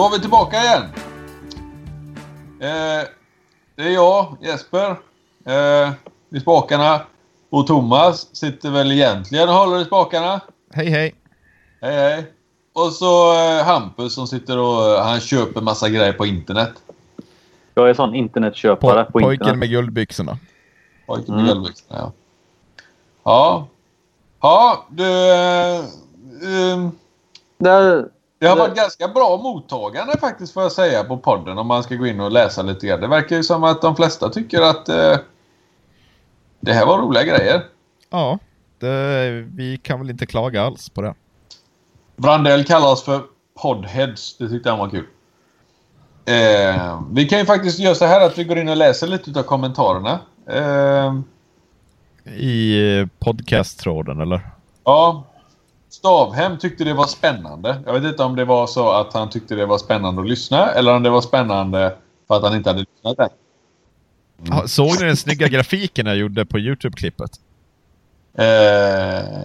Var vi tillbaka igen. Eh, det är jag, Jesper, eh, vid spakarna. Och Thomas sitter väl egentligen och håller i spakarna. Hej hej! Hej hej! Och så eh, Hampus som sitter och eh, han köper massa grejer på internet. Jag är sån internetköpare Po på pojken internet. med guldbyxorna. Pojken med Mm. guldbyxorna, ja. Ja. Ja, du... Eh, ehm, Där, det har varit ganska bra mottagande faktiskt får jag säga på podden om man ska gå in och läsa lite grann. Det verkar ju som att de flesta tycker att eh, det här var roliga grejer. Ja, det, vi kan väl inte klaga alls på det. Brandell kallar oss för podheads. Det tyckte han var kul. Eh, vi kan ju faktiskt göra så här att vi går in och läser lite av kommentarerna. Eh, I podcast-tråden eller? ja. Stavhem tyckte det var spännande. Jag vet inte om det var så att han tyckte det var spännande att lyssna eller om det var spännande för att han inte hade lyssnat än. Ja, Såg ni den snygga grafiken jag gjorde på Youtube-klippet? Eh,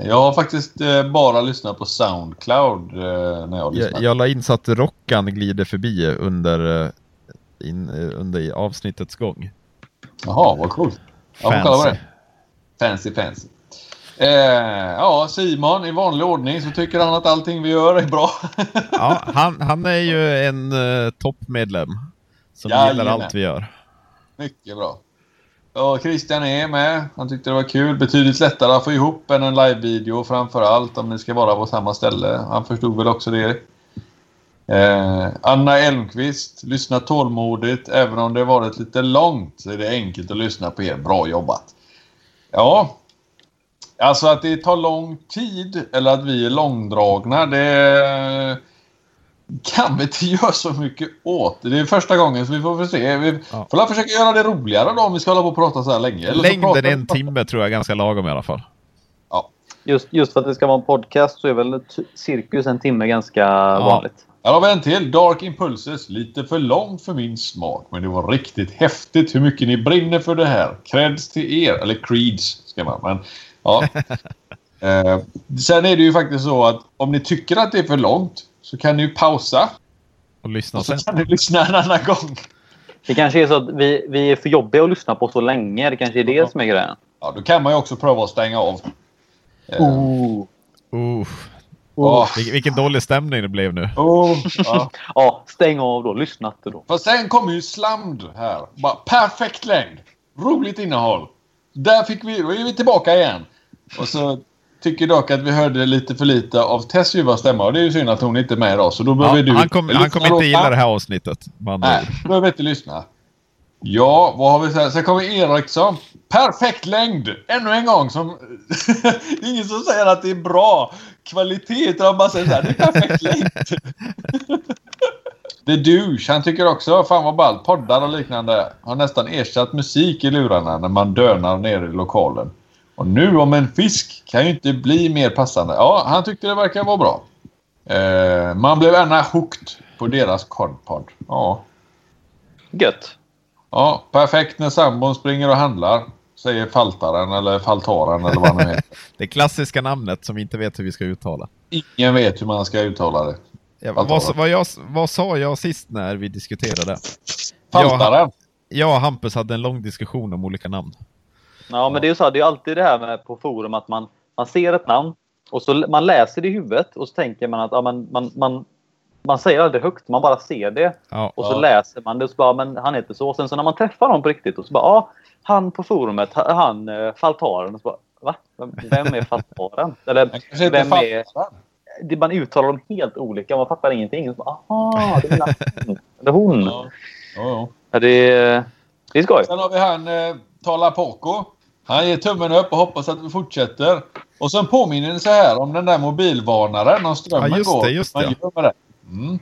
jag har faktiskt eh, bara lyssnat på Soundcloud eh, när jag har lyssnat. Jag, jag la in så att Rockan glider förbi under, eh, in, eh, under avsnittets gång. Jaha, vad coolt. Jag får kolla på Fancy. det. Fancy, fancy. Eh, ja, Simon i vanlig ordning så tycker han att allting vi gör är bra. Ja, han, han är ju en uh, toppmedlem som gillar Jajamän. allt vi gör. Mycket bra. Och Christian är med. Han tyckte det var kul. Betydligt lättare att få ihop än en live-video framför allt om ni ska vara på samma ställe. Han förstod väl också det. Eh, Anna Elmqvist, lyssna tålmodigt. Även om det varit lite långt så är det enkelt att lyssna på er. Bra jobbat. Ja. Alltså att det tar lång tid eller att vi är långdragna det kan vi inte göra så mycket åt. Det är första gången så vi får se. Vi Ja. får väl försöka göra det roligare då om vi ska hålla på och prata så här länge. Eller Längden en timme tror jag är ganska lagom i alla fall. just, just för att det ska vara en podcast så är väl cirkus en timme ganska vanligt. Här har vi en till. Dark Impulses. Lite för långt för min smak. Men det var riktigt häftigt hur mycket ni brinner för det här. Creds till er. Eller creeds ska man. Men, ja. eh, sen är det ju faktiskt så att om ni tycker att det är för långt så kan ni ju pausa. Och lyssna Och sen. så kan ni lyssna en annan gång. Det kanske är så att vi, vi är för jobbiga att lyssna på så länge. Det kanske är det som är grejen. Ja, då kan man ju också pröva att stänga av. Eh, Oh. Uh, åh, vilken, vilken dålig stämning det blev nu. oh, ja. Ja, stäng av då. Lyssna inte då. För sen kommer ju Slamd här. Bara perfekt längd. Roligt innehåll. Där fick vi, då är vi tillbaka igen. Och så tycker dock att vi hörde lite för lite av Tess ljuva stämma. Och det är ju synd att hon inte är med idag. Så då Ja, behöver du... han kommer lyssna inte gilla det här avsnittet. Man, Nej, du behöver inte lyssna. Ja, vad har vi sen? Sen kommer Eriksson. Perfekt längd! Ännu en gång som... det är ingen som säger att det är bra kvalitet utan bara säger så här, det är perfekt längd. The Douche, han tycker också, fan vad ballt, poddar och liknande har nästan ersatt musik i lurarna när man dönar nere i lokalen. Och nu om en fisk kan ju inte bli mer passande. Ja, han tyckte det verkar vara bra. Eh, man blev gärna hooked på deras kodpodd. Ja. Gött. Ja, perfekt när sambon springer och handlar. Säger faltaren eller faltaren eller vad han heter. det klassiska namnet som vi inte vet hur vi ska uttala. Ingen vet hur man ska uttala det. Ja, vad, vad, jag, vad sa jag sist när vi diskuterade? Faltaren. Jag och Hampus hade en lång diskussion om olika namn. Ja, men det är ju så. här, Det är alltid det här med på forum att man, man ser ett namn och så man läser det i huvudet och så tänker man att ja, man, man, man, man säger aldrig högt. Man bara ser det Ja, och så Ja. läser man det och så bara, men han heter så. Sen så när man träffar någon på riktigt och så bara, ja, han på forumet, ha- han eh, faltaren. Och så bara, va? Vem, vem är faltaren? Eller vem är... Det, man uttalar dem helt olika. Man fattar ingenting. Så bara, aha, det är han. Eller hon. Ja. Ja, ja. Det, det är skoj. Sen har vi han eh, Tala Poco. Han ger tummen upp och hoppas att vi fortsätter. Och sen påminner ni så här om den där mobilvarnaren om strömmen Ja, just går. det, just Man det. det. Mm.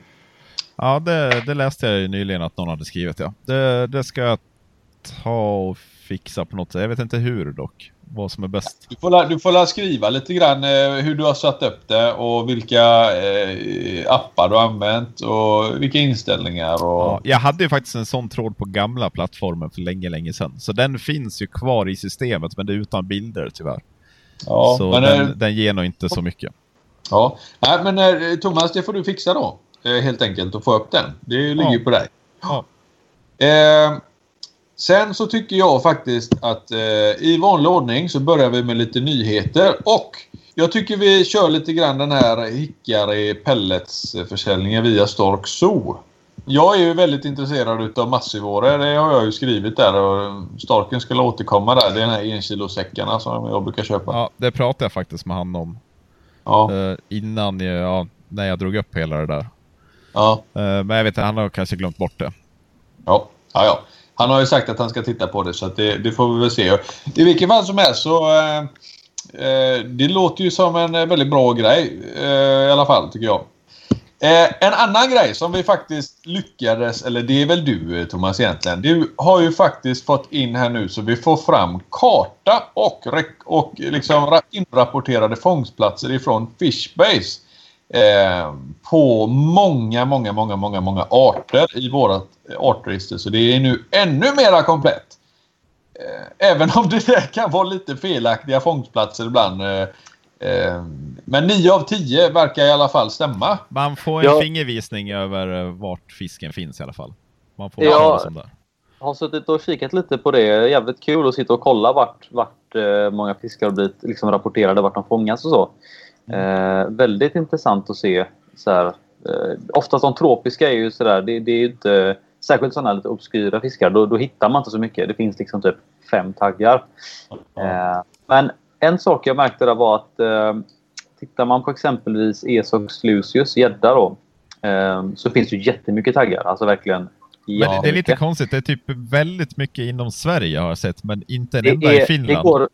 ja det, det läste jag ju nyligen att någon hade skrivit. Ja. Det, det ska jag ta och fixa på något sätt. Jag vet inte hur dock. Vad som är bäst. Du får, du får skriva lite grann eh, hur du har satt upp det och vilka eh, appar du har använt och vilka inställningar. Och... Ja, jag hade ju faktiskt en sån tråd på gamla plattformen för länge, länge sedan. Så den finns ju kvar i systemet, men det är utan bilder tyvärr. Ja, så men, den, eh, den ger nog inte så mycket. ja. Nej, men Thomas, det får du fixa då. helt enkelt att få upp den. Det ligger Ja. ju på dig. Ja. Eh, sen så tycker jag faktiskt att eh, i vanlig ordning så börjar vi med lite nyheter och jag tycker vi kör lite grann den här Hickory pelletsförsäljningen via Stork Zoo. Jag är ju väldigt intresserad utav massivåror. Det har jag ju skrivit där och Storken skulle återkomma där. Det är den här enkilosäckarna som jag brukar köpa. Ja, det pratade jag faktiskt med han om Ja, eh, innan, jag, ja, när jag drog upp hela det där. ja, Eh, men jag vet inte, han har kanske glömt bort det. ja, ja, ja. Han har ju sagt att han ska titta på det så att det, det får vi väl se. I vilket fall som helst så eh, eh, det låter ju som en eh, väldigt bra grej eh, i alla fall tycker jag. Eh, en annan grej som vi faktiskt lyckades, eller det är väl du eh, Thomas egentligen. Du har ju faktiskt fått in här nu så vi får fram karta och, och liksom inrapporterade fångstplatser ifrån Fishbase. Eh, på många, många, många, många, många arter i vårat eh, artregister. Så det är nu ännu mera komplett. Eh, även om det där kan vara lite felaktiga fångstplatser ibland. Eh, men 9 av 10 verkar i alla fall stämma. Man får en Ja. fingervisning över vart fisken finns i alla fall. Man får Ja. sånt där. Jag har suttit och kikat lite på det. Jävligt kul att sitta och kolla vart, vart många fiskar har blivit liksom, rapporterade, vart de fångas och så. Eh, väldigt intressant att se. Så här, eh, oftast de tropiska är ju sådär, det, det är ju inte... Särskilt sådana lite obskyra fiskar, då, då hittar man inte så mycket. Det finns liksom typ fem taggar. Eh, men en sak jag märkte där var att eh, tittar man på exempelvis Esox lucius, gädda då, eh, så finns det ju jättemycket taggar. Alltså verkligen Men det, det är lite konstigt. Det är typ väldigt mycket inom Sverige har jag sett, men inte en enda i är- Finland. Det går,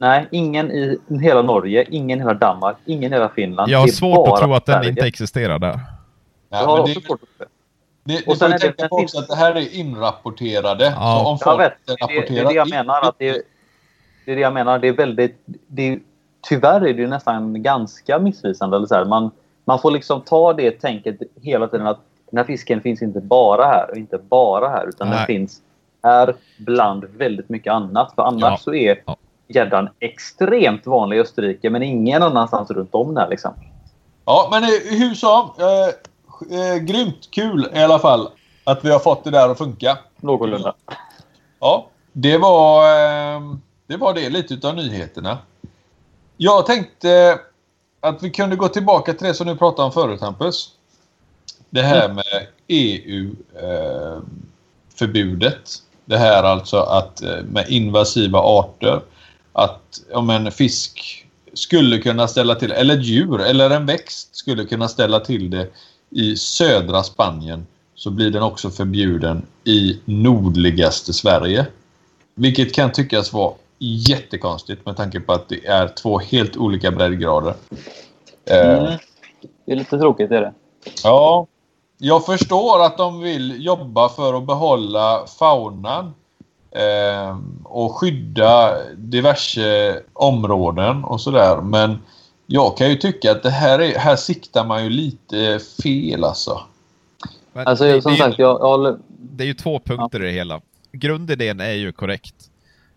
nej, ingen i hela Norge, ingen i hela Danmark, ingen i hela Finland. jag har Det är svårt att tro att den Sverige. inte existerar där. Jag Ja, har det, också svårt att tro det. det, Och är det- tänka på också att det här är inrapporterade. Ja. Så om folk vet, det, är det, det är det jag menar. Att det, är, det är det jag menar. Det är väldigt... Det är, tyvärr är det nästan ganska missvisande. Eller så här. Man, man får liksom ta det tänket hela tiden att den här fisken finns inte bara här och inte bara här. Utan Nej. den finns här bland väldigt mycket annat. För annars Ja. så är Ja. Gäddan extremt vanlig i Österrike men ingen annanstans runt om där. Liksom. Ja, men i hur som. Eh, eh, grymt kul i alla fall att vi har fått det där att funka. Någorlunda. Ja, det var, eh, det var det lite utav nyheterna. Jag tänkte att vi kunde gå tillbaka till det som du pratade om förut Hampus. Det här med EU-förbudet. det här alltså att eh, med invasiva arter. Att om en fisk skulle kunna ställa till, eller ett djur eller en växt skulle kunna ställa till det i södra Spanien så blir den också förbjuden i nordligaste Sverige. Vilket kan tyckas vara jättekonstigt med tanke på att det är två helt olika breddgrader. Eh, Mm. Det är lite tråkigt är det. Ja, jag förstår att de vill jobba för att behålla faunan eh, och skydda diverse områden och sådär. Men jag kan ju tycka att det här, är, här siktar man ju lite fel alltså. Men Alltså, det, som det, är ju- sagt, jag, jag håller... det är ju två punkter i det hela. Grundidén är ju korrekt.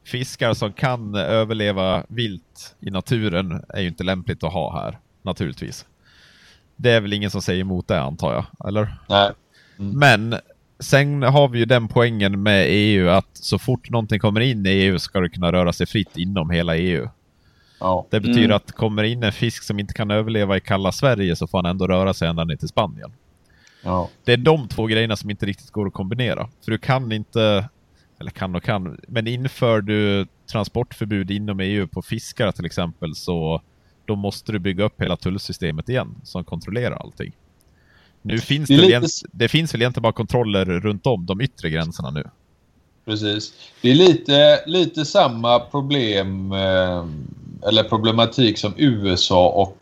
Fiskar som kan överleva vilt i naturen är ju inte lämpligt att ha här, naturligtvis. Det är väl ingen som säger emot det antar jag, eller? Nej. Men sen har vi ju den poängen med EU att så fort någonting kommer in i EU ska det kunna röra sig fritt inom hela EU. Ja. Det betyder Mm. att kommer in en fisk som inte kan överleva i kalla Sverige så får han ändå röra sig ända ner till Spanien. Ja. Det är de två grejerna som inte riktigt går att kombinera. För du kan inte, eller kan och kan, men inför du transportförbud inom EU på fiskar till exempel så då måste du bygga upp hela tullsystemet igen som kontrollerar allting. Nu finns Det det, lite egent, det finns väl egentligen bara kontroller runt om de yttre gränserna nu. Precis. Det är lite, lite samma problem eh, eller problematik som USA och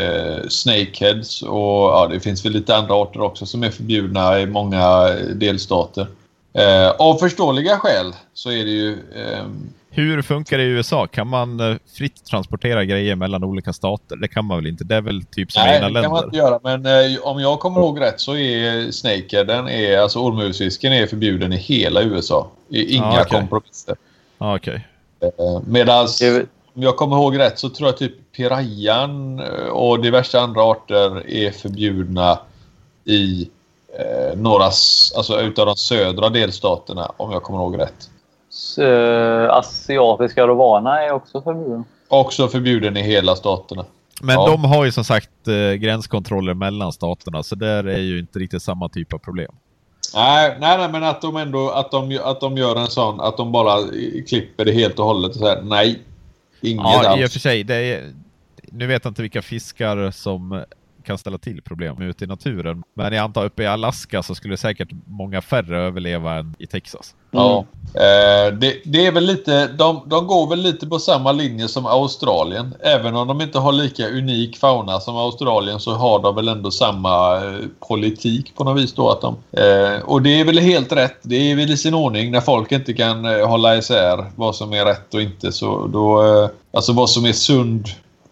eh, snakeheads och ja, det finns väl lite andra arter också som är förbjudna i många delstater. Eh, av förståeliga skäl så är det ju eh, Hur funkar det i USA? Kan man eh, fritt transportera grejer mellan olika stater? Det kan man väl inte? Det är väl typ som Nej, ena det kan man länder? inte göra. Men eh, om jag kommer ihåg rätt så är snakeheaden, är, alltså ormhusfisken, är förbjuden i hela USA. I inga Ah, okej. kompromisser. Ah, Okej. Eh, medans, Det- om jag kommer ihåg rätt så tror jag typ pirayan eh, och diverse andra arter är förbjudna i eh, några, alltså utav de södra delstaterna om jag kommer ihåg rätt. Eh, asiatiska rovana är också förbjuden. Också förbjuden i hela staterna. Men Ja. de har ju som sagt eh, gränskontroller mellan staterna, så där är ju inte riktigt samma typ av problem. Nej, nej, nej, men att de ändå att de, att de gör en sån, att de bara eh, klipper det helt och hållet och säger nej. Inget Ja, i och alls. för sig. Det är, nu vet jag inte vilka fiskar som kan ställa till problem ute i naturen. Men jag antar uppe i Alaska så skulle säkert många färre överleva än i Texas. Ja. Eh, det, det är väl lite, de, de går väl lite på samma linje som Australien. Även om de inte har lika unik fauna som Australien så har de väl ändå samma eh, politik på något vis då. Att de, eh, och det är väl helt rätt. Det är väl i sin ordning när folk inte kan eh, hålla isär vad som är rätt och inte. Så då, eh, alltså vad som är sund.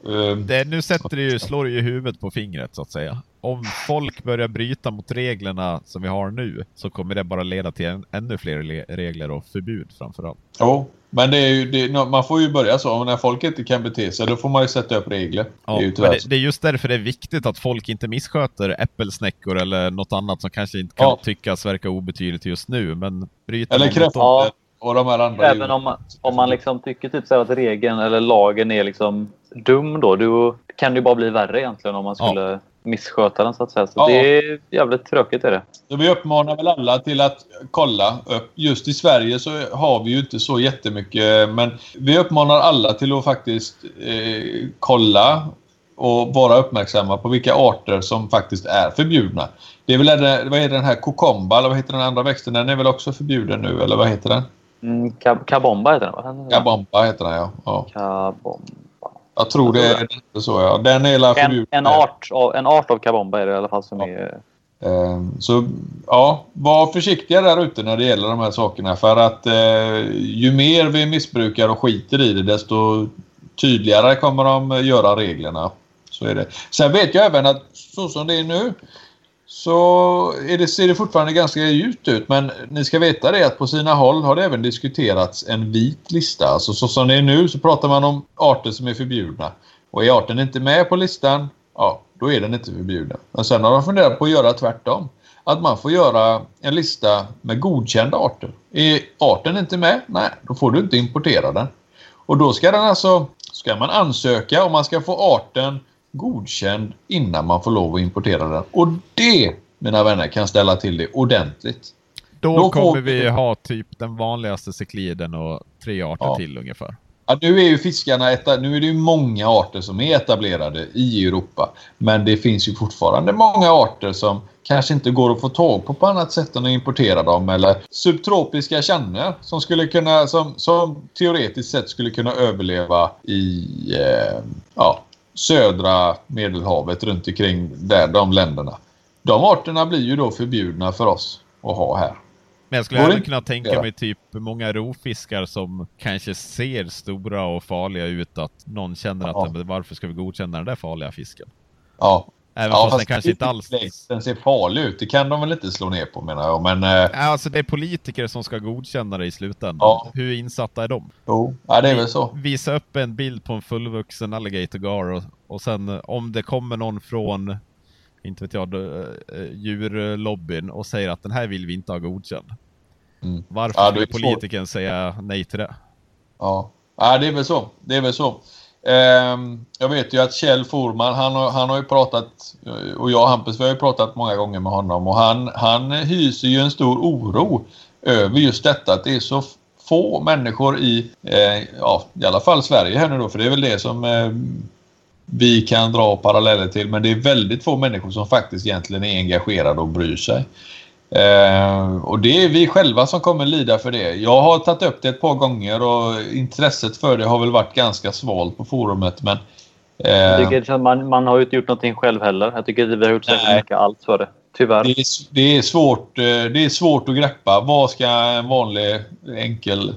Eh, Det, nu sätter det ju, slår det ju huvudet på fingret så att säga. Om folk börjar bryta mot reglerna som vi har nu så kommer det bara leda till en, ännu fler le- regler och förbud framförallt. Jo, men det är ju, det, man får ju börja så. När folk inte kan bete sig då får man ju sätta upp regler. Ja, det är ju men tyvärr det, det är just därför det är viktigt att folk inte missköter äppelsnäckor eller något annat som kanske inte kan Ja. tyckas verka obetydligt just nu. Men bryter Eller kräftor Ja. Och de här andra Även om man, om man liksom tycker typ så att regeln eller lagen är liksom dum då, då kan det bara bli värre egentligen om man Ja. skulle missköta den så att säga. Så Ja. det är jävligt tråkigt är det. Så vi uppmanar väl alla till att kolla upp. Just i Sverige så har vi ju inte så jättemycket men vi uppmanar alla till att faktiskt eh, kolla och vara uppmärksamma på vilka arter som faktiskt är förbjudna. Det är väl den, vad heter den här kokomba eller vad heter den andra växten? Den är väl också förbjuden nu eller vad heter den? Mm, kab- kabomba heter den va? Kabomba heter den ja. ja. Kabomba. Jag tror det är det så ja. Den är En, en, art av, en art av kabomba är det i alla fall som Ja. är... Ehm, Så ja, var försiktiga där ute när det gäller de här sakerna. För att eh, ju mer vi missbrukar och skiter i det, desto tydligare kommer de göra reglerna. Så är det. Sen vet jag även att så som det är nu så är det, ser det fortfarande ganska djupt ut. Men ni ska veta det att på sina håll har det även diskuterats en vit lista. Alltså så som det är nu så pratar man om arter som är förbjudna. Och är arten inte med på listan, ja, då är den inte förbjuden. Men sen har de funderat på att göra tvärtom. Att man får göra en lista med godkända arter. Är arten inte med? Nej, då får du inte importera den. Och då ska den alltså, ska man ansöka om man ska få arten godkänd innan man får lov att importera den. Och det, mina vänner, kan ställa till det ordentligt. Då, Då kommer får- vi ha typ den vanligaste cikliden och tre arter Ja. till ungefär. Ja, nu är ju fiskarna, nu är det ju många arter som är etablerade i Europa. Men det finns ju fortfarande många arter som kanske inte går att få tag på på annat sätt än att importera dem. Eller subtropiska kärnor som skulle kunna, som, som teoretiskt sett skulle kunna överleva i eh, ja, södra medelhavet runt omkring där, de länderna. De arterna blir ju då förbjudna för oss att ha här. Men jag skulle även kunna tänka mig typ många rovfiskar som kanske ser stora och farliga ut att någon känner att Ja. "Men varför ska vi godkänna den där farliga fisken? Ja, Även ja fast, den kanske inte alls... Den ser farlig ut. Det kan de väl inte slå ner på menar jag. Men eh, Ja, Alltså det är politiker som ska godkänna det i slutändan. Ja. Hur insatta är de? jo, ja, det är väl så. Visa upp en bild på en fullvuxen alligator gar och, och sen eh, om det kommer någon från, inte vet jag, eh, djurlobbyn och säger att den här vill vi inte ha godkänd. Mm. Varför Ja, skulle politikern säga nej till det? Ja. ja, det är väl så. Det är väl så. Ehm, jag vet ju att Kjell Forman, han har, han har ju pratat, och jag och Hampus vi har ju pratat många gånger med honom och han, han hyser ju en stor oro över just detta att det är så få människor i, eh, ja, i alla fall Sverige här nu då, för det är väl det som eh, vi kan dra paralleller till, men det är väldigt få människor som faktiskt egentligen är engagerade och bryr sig. Eh, och det är vi själva som kommer lida för det. Jag har tagit upp det ett par gånger och intresset för det har väl varit ganska svalt på forumet men... Jag Eh, tycker att man, man har ju inte gjort någonting själv heller. Jag tycker att vi har gjort särskilt mycket allt för det. Tyvärr. det, är, det, är svårt, eh, det är svårt att greppa. Vad ska en vanlig enkel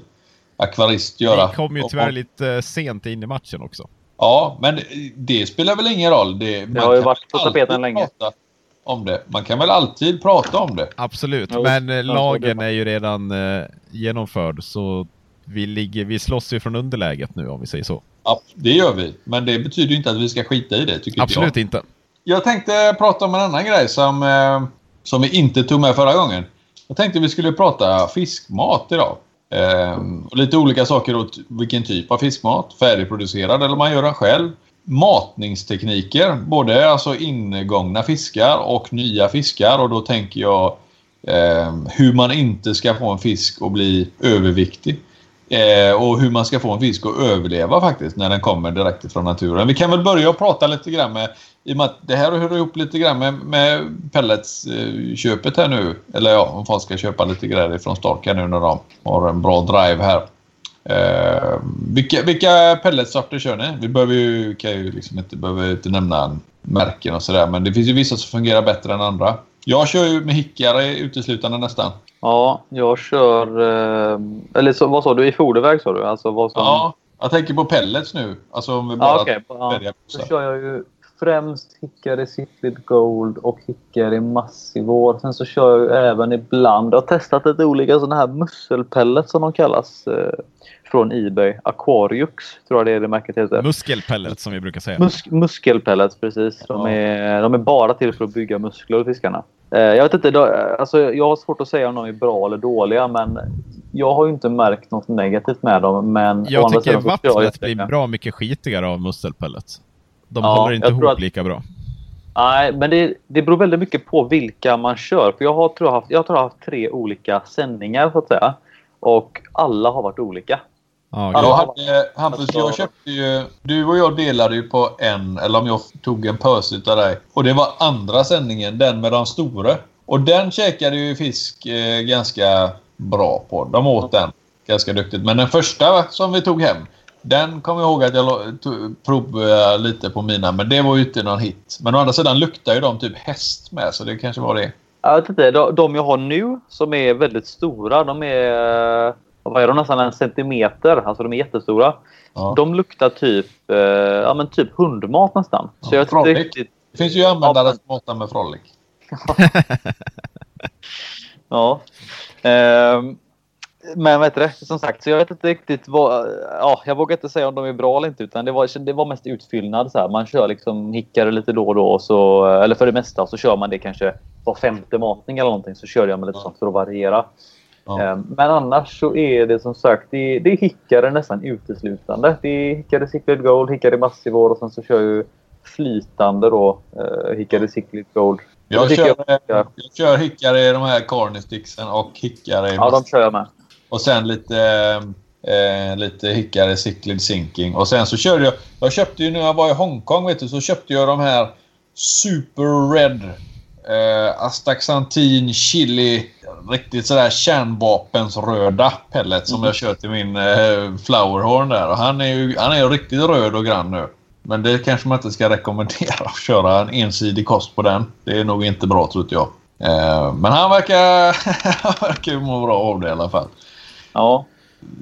akvarist göra? Vi kom ju tyvärr lite sent in i matchen också. Ja, men det, det spelar väl ingen roll. Det, man har ju varit på tapeten länge. prata Om det. Man kan väl alltid prata om det. Absolut, men eh, lagen är ju redan eh, genomförd så vi, ligger, vi slåss ju från underläget nu om vi säger så. Ja, det gör vi. Men det betyder ju inte att vi ska skita i det, tycker Absolut jag. inte. Jag tänkte prata om en annan grej som, eh, som vi inte tog med förra gången. Jag tänkte vi skulle prata fiskmat idag. Eh, och lite olika saker åt vilken typ av fiskmat. Färdigproducerad eller man gör den själv. Matningstekniker. Både alltså ingångna fiskar och nya fiskar. Och då tänker jag eh, hur man inte ska få en fisk att bli överviktig. Eh, och hur man ska få en fisk att överleva faktiskt när den kommer direkt från naturen. Vi kan väl börja och prata lite grann med i och med att det här hör ihop lite grann med, med pelletsköpet eh, här nu. Eller ja, om folk ska köpa lite grejer från Starka nu när de har en bra drive här. Eh, vilka, vilka pelletsorter kör ni? Vi behöver ju, kan ju liksom inte, behöver inte nämna märken och sådär. Men det finns ju vissa som fungerar bättre än andra. Jag kör ju med hickare uteslutande nästan. Ja, jag kör... Eh, eller så, vad sa du? I foderväg sa du? Alltså vad som... Ja, jag tänker på pellets nu. Alltså om vi bara... Ja, okay. ja. Då kör jag ju främst hickare Cichlid Gold och hickare Massivor. Sen så kör jag även ibland... Jag har testat lite olika sådana här musselpellets som de kallas. Eh, från Ebay. Aquariux tror jag det är det märket heter. Muskelpellets som vi brukar säga. Mus muskelpellets, precis. De, är, de är bara till för att bygga muskler fiskarna. Eh, jag vet inte, alltså, jag har svårt att säga om de är bra eller dåliga men jag har ju inte märkt något negativt med dem. Men jag tycker vattnet blir bra mycket skitigare av musselpellets. De ja, håller inte ihop att, lika bra. Nej, men det, det beror väldigt mycket på vilka man kör. För jag har tror jag, haft, jag tror jag haft tre olika sändningar så att säga. Och alla har varit olika. Ja, jag hade, Hampus, jag köpte ju... Du och jag delade ju på en, eller om jag tog en pös utav dig. Och det var andra sändningen, den med de stora. Och den käkade ju fisk eh, ganska bra på. De åt den ganska duktigt. Men den första som vi tog hem, den kommer jag ihåg att jag provade lite på mina, men det var ju inte någon hit. Men å andra sidan luktar ju de typ häst med, så det kanske var det. Jag vet inte. De jag har nu, som är väldigt stora, de är vad är de, nästan en centimeter. Alltså de är jättestora. Ja. De luktar typ, eh, ja, men typ hundmat nästan. Ja, så jag riktigt... Det finns ju användare ja, som matar med Frolic. ja. Eh, men heter det? Som sagt, så jag vet inte riktigt vad... Ja, jag vågar inte säga om de är bra eller inte. Utan det var, det var mest utfyllnad. Så här. Man kör liksom hickare lite då och då. Så, eller för det mesta så kör man det kanske var femte matning eller någonting. Så kör jag med lite ja. sånt för att variera. Ja. Ehm, men annars så är det som sagt, det, det är hickare nästan uteslutande. Det är hickare Ciclid Gold, hickare Massivor och sen så kör jag flytande då, hickare Ciclid Gold. Jag kör, jag, jag kör hickare i de här cornersticksen och hickare i Ja, de kör jag med. Och sen lite, eh, lite hickare Ciclid Sinking. Och sen så körde jag... Jag köpte ju när jag var i Hongkong, vet du, så köpte jag de här Super Red eh, Astaxantin Chili riktigt sådär kärnvapensröda pellet som mm. jag kör till min eh, flowerhorn där. Och han är ju han är riktigt röd och grann nu. Men det kanske man inte ska rekommendera att köra en ensidig kost på den. Det är nog inte bra tror jag. Eh, men han verkar, han verkar må bra av det i alla fall. Ja.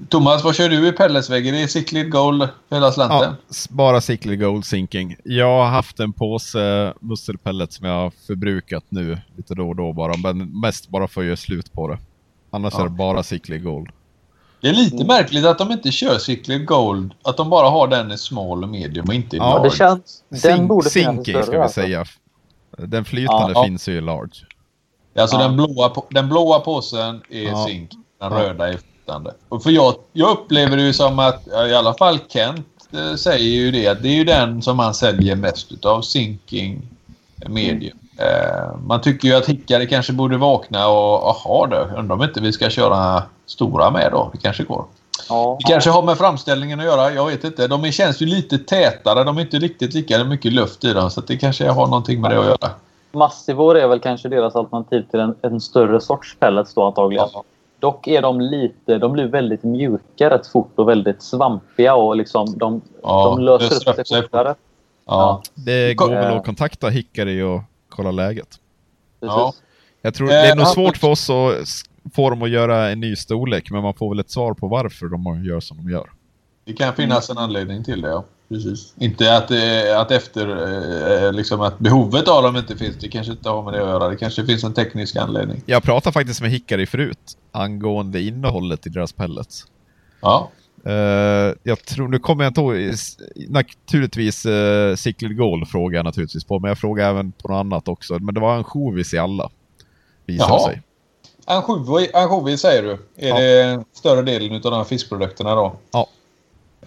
Thomas, vad kör du i pelletsvägg? Är det Cichlid Gold hela slanten? Ja, bara Cichlid Gold Sinking. Jag har haft en påse musselpellets som jag har förbrukat nu lite då och då bara. Men mest bara för att göra slut på det. Annars ja. är det bara Cichlid Gold. Det är lite märkligt att de inte kör Cichlid Gold. Att de bara har den i small och medium och inte i ja, large. Det känns, den Sink, borde sinking ska vi alltså. säga. Den flytande ja, finns ju i large. Alltså den, blåa, den blåa påsen är ja. zink. Den röda är Och för jag, jag upplever det ju som att, i alla fall Kent eh, säger ju det, att det är ju den som man säljer mest utav, Sinking Medium. Eh, man tycker ju att hickare kanske borde vakna och aha då, undrar om inte vi ska köra stora med då. Det kanske går. Ja. Det kanske har med framställningen att göra. Jag vet inte. De känns ju lite tätare. De är inte riktigt lika mycket luft i dem. Så det kanske har någonting med det att göra. Massivor är väl kanske deras alternativ till en, en större sorts pellets då antagligen. Ja. Dock är de lite, de blir väldigt mjuka rätt fort och väldigt svampiga och liksom de, ja, de löser upp sig fortare. Ja. Det går väl att kontakta Hickory och kolla läget. Ja. Jag tror det är nog svårt för oss att få dem att göra en ny storlek, men man får väl ett svar på varför de gör som de gör. Det kan finnas en anledning till det, ja. Precis. Inte att, att, efter, eh, liksom att behovet av dem inte finns. Det kanske inte har med det att göra. Det kanske finns en teknisk anledning. Jag pratade faktiskt med Hickory förut angående innehållet i deras pellets. Ja. Uh, jag tror, nu kommer jag inte ihåg, naturligtvis uh, Cyclid Goal frågar jag naturligtvis på, men jag frågar även på något annat också. Men det var ansjovis i alla. Visar Jaha. sig. Ansjovis säger du? Är ja. det större delen av de här fiskprodukterna då? Ja.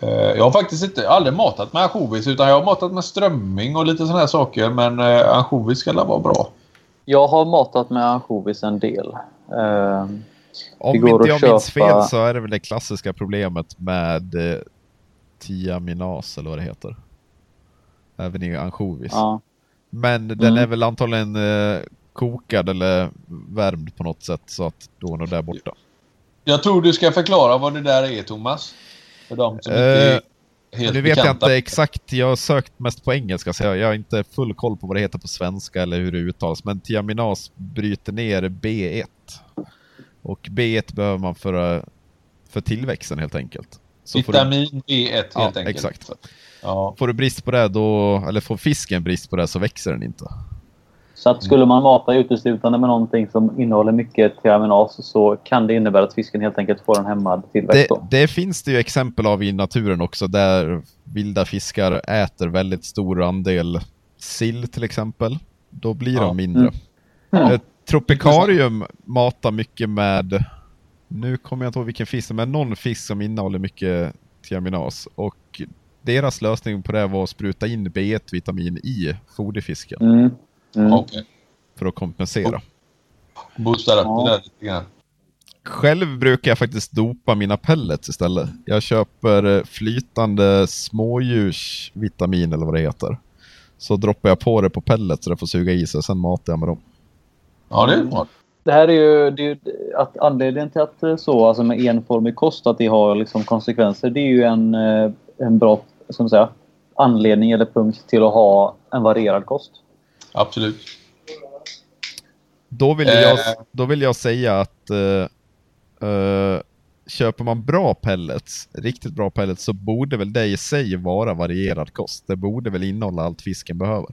Uh, jag har faktiskt inte, aldrig matat med ansjovis utan jag har matat med strömming och lite sådana här saker. Men uh, ansjovis ska vara bra. Jag har matat med ansjovis en del. Uh, om inte jag köpa... minns fel så är det väl det klassiska problemet med eh, tiaminas eller vad det heter. Även i ansjovis. Ja. Men den mm. är väl antagligen eh, kokad eller värmd på något sätt så att då är nog där borta. Jag tror du ska förklara vad det där är Thomas. För de som eh, inte är helt Nu vet bekanta. jag inte exakt, jag har sökt mest på engelska så jag har inte full koll på vad det heter på svenska eller hur det uttalas. Men tiaminas bryter ner B1. Och B1 behöver man för, för tillväxten helt enkelt. Så Vitamin du... B1 helt ja, enkelt. Exakt. Ja. Får du brist på det då, eller får fisken brist på det så växer den inte. Så att skulle man mata uteslutande med någonting som innehåller mycket tiaminas så kan det innebära att fisken helt enkelt får en hämmad tillväxt. Det, det, finns det ju exempel av i naturen också där vilda fiskar äter väldigt stor andel sill till exempel. Då blir ja. de mindre. Mm. Mm. Tropikarium matar mycket med, nu kommer jag inte ihåg vilken fisk, men någon fisk som innehåller mycket tiaminas. Och deras lösning på det var att spruta in B1-vitamin i foderfisken. Mm. Mm. Okay. För att kompensera. Boosta upp ja. det där lite grann. Själv brukar jag faktiskt dopa mina pellets istället. Jag köper flytande smådjursvitamin eller vad det heter. Så droppar jag på det på pellets så det får suga i sig, sen matar jag med dem. Ja, det är bra. Det här är ju, det är ju att anledningen till att så, alltså med enformig kost, att det har liksom konsekvenser, det är ju en, eh, en bra man säga, anledning eller punkt till att ha en varierad kost. Absolut. Då vill jag, eh. då vill jag säga att uh, uh, köper man bra pellets, riktigt bra pellets, så borde väl det i sig vara varierad kost. Det borde väl innehålla allt fisken behöver.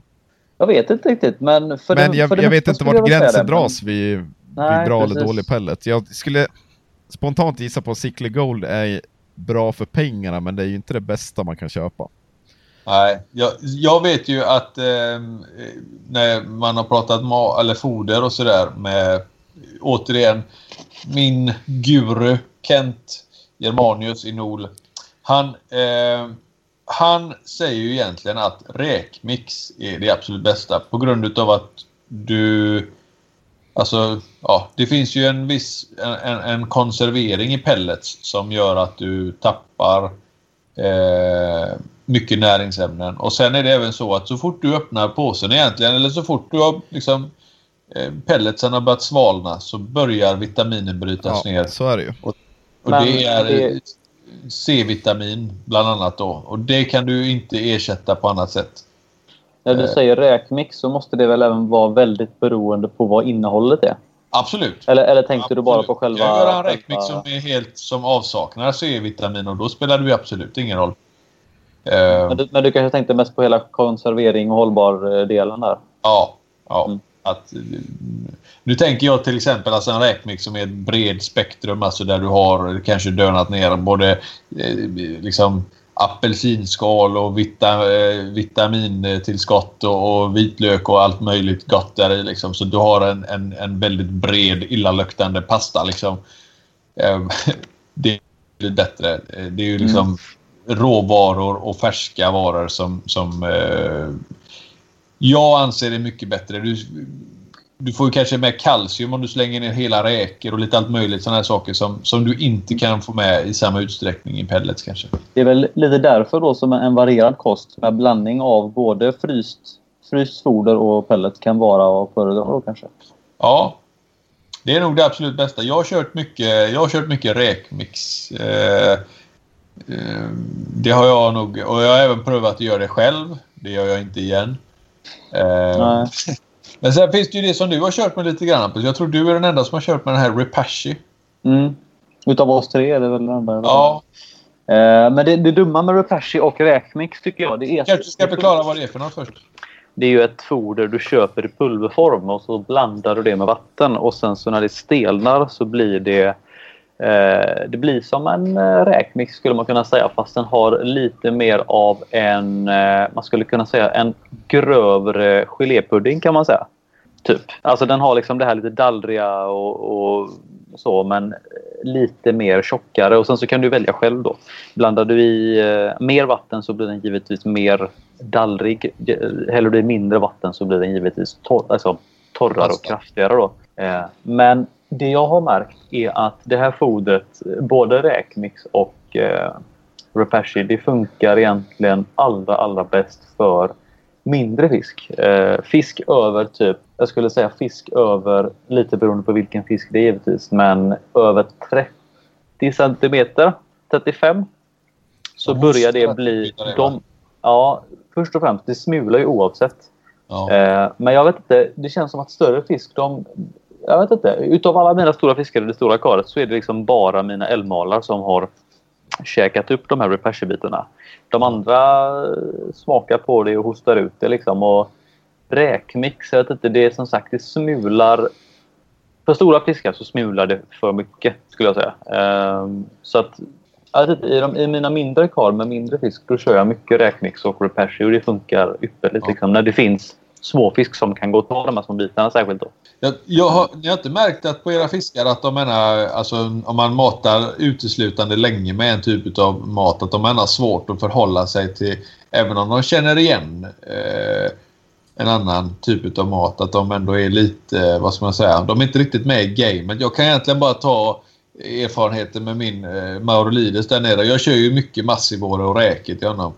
Jag vet inte riktigt, men... För men det, jag, för jag vet inte vart gränsen det, dras men... vid, Nej, vid bra precis. eller dålig pellet. Jag skulle spontant gissa på att Sickly Gold är bra för pengarna, men det är ju inte det bästa man kan köpa. Nej, jag, jag vet ju att eh, när man har pratat ma eller foder och sådär med återigen min guru Kent Germanius i Nol. Han eh, han säger ju egentligen att räkmix är det absolut bästa på grund utav att du... Alltså, ja, det finns ju en viss en, en konservering i pellets som gör att du tappar eh, mycket näringsämnen. Och sen är det även så att så fort du öppnar påsen egentligen, eller så fort du har liksom eh, pelletsen har börjat svalna så börjar vitaminen brytas ja, ner. så är det ju. Och, och det är... Det C-vitamin bland annat då. Och det kan du inte ersätta på annat sätt. När du eh. säger räkmix så måste det väl även vara väldigt beroende på vad innehållet är? Absolut. Eller, eller tänkte absolut. du bara på själva... Jag gör en räkmix som är helt som avsaknar C-vitamin och då spelar det absolut ingen roll. Men du, men du kanske tänkte mest på hela konservering och hållbar-delen där? Ja. ja. Mm. Att, nu tänker jag till exempel alltså en räkmix som är ett bred spektrum, alltså där du har kanske dönat ner både eh, liksom apelsinskal och vita, eh, vitamintillskott och, och, vitlök och allt möjligt gott där i. Liksom. Så du har en, en, en väldigt bred illaluktande pasta. Liksom. Eh, det är bättre. Det är ju liksom mm. råvaror och färska varor som, som eh, jag anser det mycket bättre. Du, du får kanske med kalcium om du slänger ner hela räkor och lite allt möjligt sådana här saker som, som du inte kan få med i samma utsträckning i pellets kanske. Det är väl lite därför då som en varierad kost med blandning av både fryst, fryst foder och pellets kan vara att föredra då kanske? Ja, det är nog det absolut bästa. Jag har kört mycket, jag har kört mycket räkmix. Eh, eh, det har jag nog och jag har även prövat att göra det själv. Det gör jag inte igen. Eh, men sen finns det ju det som du har kört med lite grann. Jag tror du är den enda som har kört med den här Repashy. Mm. Utav oss tre är det väl den enda. Ja. Eh, men det, det dumma med Repashy och räkmix tycker jag... Det är kanske ska förklara vad det är för något först. Det är ju ett foder du köper i pulverform och så blandar du det med vatten och sen så när det stelnar så blir det det blir som en eh, räkmix skulle man kunna säga fast den har lite mer av en, eh, man skulle kunna säga en grövre gelépudding kan man säga. Typ. Alltså den har liksom det här lite dallriga och, och så men lite mer tjockare och sen så kan du välja själv då. Blandar du i eh, mer vatten så blir den givetvis mer dallrig. Häller du i mindre vatten så blir den givetvis torr, alltså, torrare och kraftigare då. Eh, men det jag har märkt är att det här fodret, både räkmix och eh, Repashy, det funkar egentligen allra, allra bäst för mindre fisk. Eh, fisk över typ, jag skulle säga fisk över, lite beroende på vilken fisk det är givetvis, men över 30 centimeter, 35, så börjar det bli... De, ja, först och främst, det smular ju oavsett. Ja. Eh, men jag vet inte, det känns som att större fisk, de... Jag vet inte. Utav alla mina stora fiskar i det stora karet så är det liksom bara mina älvmalar som har käkat upp de här repasher-bitarna. De andra smakar på det och hostar ut det. Liksom. Och räkmix, jag vet inte, det är som sagt, det smular... För stora fiskar så smular det för mycket, skulle jag säga. Um, så att inte, i, de, i, mina mindre kar med mindre fisk, då kör jag mycket räkmix och och det funkar ypperligt. Ja. Liksom, när det finns småfisk som kan gå och ta de här små bitarna särskilt då. Jag, jag har, ni har inte märkt att på era fiskar att de menar, alltså om man matar uteslutande länge med en typ av mat, att de har svårt att förhålla sig till, även om de känner igen eh, en annan typ av mat, att de ändå är lite, eh, vad ska man säga, de är inte riktigt med i gamet. Jag kan egentligen bara ta erfarenheten med min eh, Maurolides där nere. Jag kör ju mycket massivåre och räkor till honom.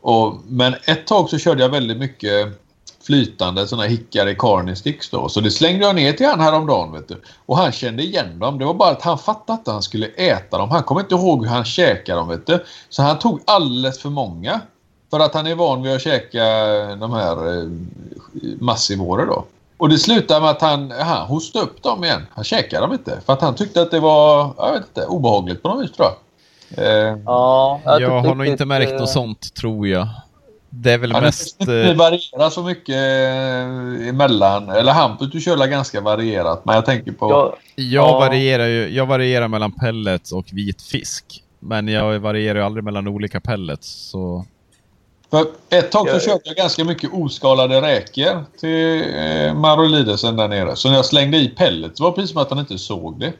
Och, men ett tag så körde jag väldigt mycket flytande såna hickar i carney-sticks då. Så det slängde jag ner till han häromdagen vet du. Och han kände igen dem. Det var bara att han fattade att han skulle äta dem. Han kommer inte ihåg hur han käkade dem vet du. Så han tog alldeles för många. För att han är van vid att käka de här eh, massivåror då. Och det slutade med att han, han hostade upp dem igen. Han käkade dem inte. För att han tyckte att det var, jag vet inte, obehagligt på något vis tror jag. Eh, ja, jag, jag har nog inte märkt något sånt tror jag. Det är väl ja, mest... Det eh, varierar så mycket eh, emellan. Eller Hampus, du kör ganska varierat. Men jag tänker på... Jag, jag ja. varierar ju jag varierar mellan pellets och vit fisk. Men jag varierar ju aldrig mellan olika pellets. Så... För ett tag så köpte jag ganska mycket oskalade räkor till eh, Marolidesen där nere. Så när jag slängde i pellets var det precis som att han inte såg det.